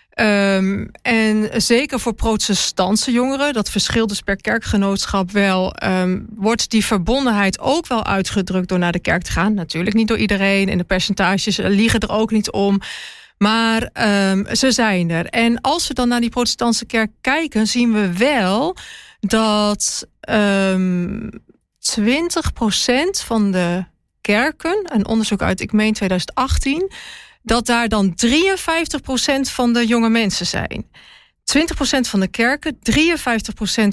Ehm, en zeker voor protestantse jongeren, dat verschilt dus per kerkgenootschap wel, ehm, wordt die verbondenheid ook wel uitgedrukt door naar de kerk te gaan. Natuurlijk niet door iedereen en de percentages liegen er ook niet om. Maar ehm, ze zijn er. En als we dan naar die protestantse kerk kijken, zien we wel dat ehm 20% van de kerken, een onderzoek uit, ik meen 2018, dat daar dan 53% van de jonge mensen zijn. 20% van de kerken, 53%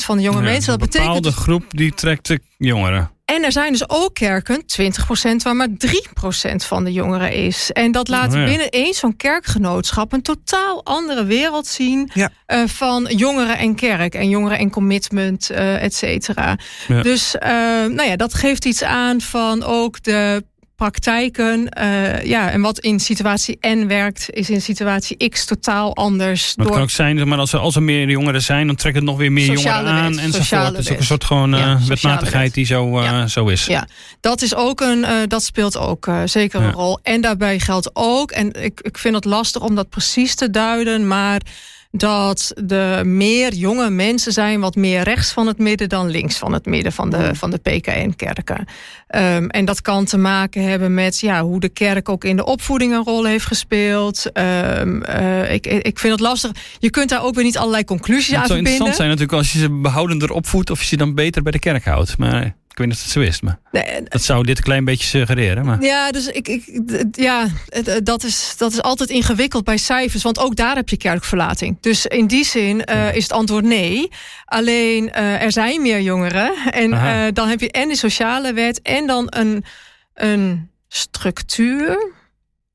van de jonge Ja, mensen. Dat een betekent bepaalde groep die trekt de jongeren. En er zijn dus ook kerken, 20%, waar maar 3% van de jongeren is. En dat laat Oh ja. binnen één zo'n kerkgenootschap een totaal andere wereld zien Ja. eh, van jongeren en kerk. En jongeren en commitment, eh et cetera. Ja. Dus eh, nou ja, dat geeft iets aan van ook de praktijken. eh, ja, en wat in situatie N werkt, is in situatie X totaal anders. Maar het kan ook zijn, maar als er, als er meer jongeren zijn, dan trekt het nog weer meer Sociale jongeren aan enzovoort. sociale Het is ook een soort gewoon eh, Ja, sociale wetmatigheid wet. die zo, eh, Ja. zo is. Ja, dat is ook een, eh, dat speelt ook eh, zeker een rol. En daarbij geldt ook, en ik, ik vind het lastig om dat precies te duiden, maar dat de meer jonge mensen zijn wat meer rechts van het midden dan links van het midden van de, van de PKN-kerken. Ehm, en dat kan te maken hebben met ja, hoe de kerk ook in de opvoeding een rol heeft gespeeld. Ehm, eh, ik, ik vind het lastig. Je kunt daar ook weer niet allerlei conclusies Het aan zou interessant verbinden. zijn natuurlijk als je ze behoudender opvoedt of je ze dan beter bij de kerk houdt. Maar ik weet niet of het zo is. Maar Nee, dat zou dit een klein beetje suggereren. Maar Ja, dus ik, ik, ja, eh, dat, is, dat is altijd ingewikkeld bij cijfers. Want ook daar heb je kerkverlating. Dus in die zin eh, is het antwoord nee. Alleen eh, er zijn meer jongeren. En dan heb je en de sociale wet en dan een, een structuur.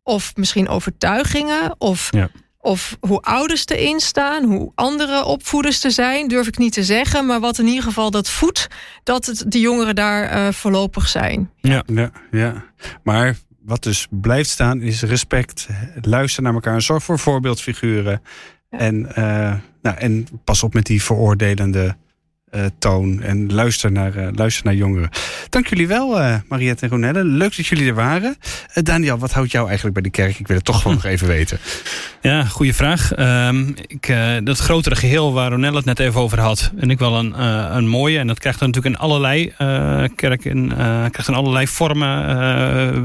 Of misschien overtuigingen. Of, Ja. Of hoe ouders erin staan. Hoe andere opvoeders er zijn. Durf ik niet te zeggen. Maar wat in ieder geval dat voedt. Dat het, de jongeren daar eh, voorlopig zijn. Ja, ja. Maar wat dus blijft staan is respect. Luister naar elkaar. Zorg voor voorbeeldfiguren. Ja. En, eh, nou, en pas op met die veroordelende eh, toon. En luister naar, eh, luister naar jongeren. Dank jullie wel, eh Mariette en Ronelle. Leuk dat jullie er waren. Daniel, wat houdt jou eigenlijk bij de kerk? Ik wil het toch gewoon nog even weten. <laughs> Ja, goede vraag. Ehm, ik, dat grotere geheel waar Ronelle het net even over had, vind ik wel een, een mooie. En dat krijgt dan natuurlijk in allerlei uh, kerken, uh, krijgt in allerlei vormen,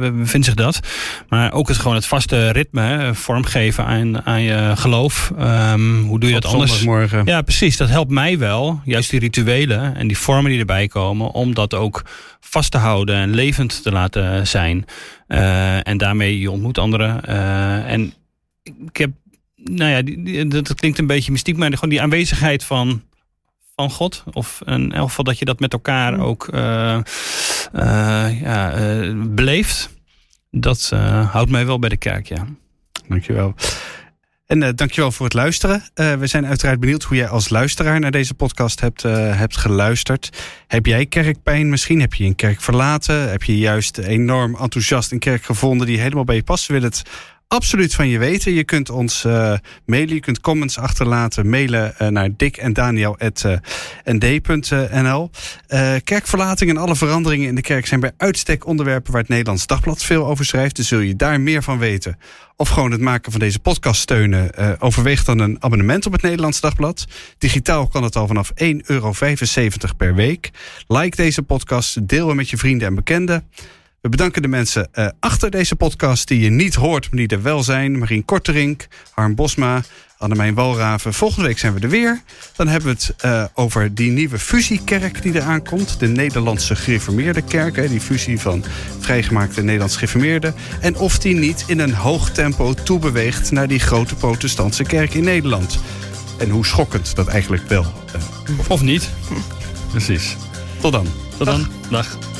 uh, vindt zich dat. Maar ook het gewoon het vaste ritme, hè, vormgeven aan, aan je geloof. Um, hoe doe je Op dat anders? Ja, precies. Dat helpt mij wel. Juist die rituelen en die vormen die erbij komen, om dat ook vast te houden en levend te laten zijn. Uh, en daarmee je ontmoet anderen. Uh, en ik heb, nou ja, die, die, dat klinkt een beetje mystiek, maar gewoon die aanwezigheid van, van God. Of in elk geval dat je dat met elkaar ook uh, ja, beleeft. Dat houdt mij wel bij de kerk, ja. Dankjewel. En uh, dankjewel voor het luisteren. Uh, we zijn uiteraard benieuwd hoe jij als luisteraar naar deze podcast hebt, uh, hebt geluisterd. Heb jij kerkpijn misschien? Heb je een kerk verlaten? Heb je juist enorm enthousiast een kerk gevonden die helemaal bij je past? Wil het absoluut van je weten. Je kunt ons uh, mailen, je kunt comments achterlaten. Mailen uh, naar dik en. Uh, kerkverlating en alle veranderingen in de kerk zijn bij uitstek onderwerpen waar het Nederlands Dagblad veel over schrijft. Dus zul je daar meer van weten. Of gewoon het maken van deze podcast steunen. Overweeg dan een abonnement op het Nederlands Dagblad. Digitaal kan het al vanaf 1,75 euro per week. Like deze podcast, deel hem met je vrienden en bekenden. We bedanken de mensen uh, achter deze podcast die je niet hoort, maar die er wel zijn. Marien Korterink, Harm Bosma, Annemijn Walraven. Volgende week zijn we er weer. Dan hebben we het uh, over die nieuwe fusiekerk die eraan komt. De Nederlandse gereformeerde kerk. Hè, die fusie van vrijgemaakte Nederlandse gereformeerden. En of die niet in een hoog tempo toebeweegt naar die grote protestantse kerk in Nederland. En hoe schokkend dat eigenlijk wel. Uh, of niet. <laughs> Precies. Tot dan. Tot dan. Dag. Dag.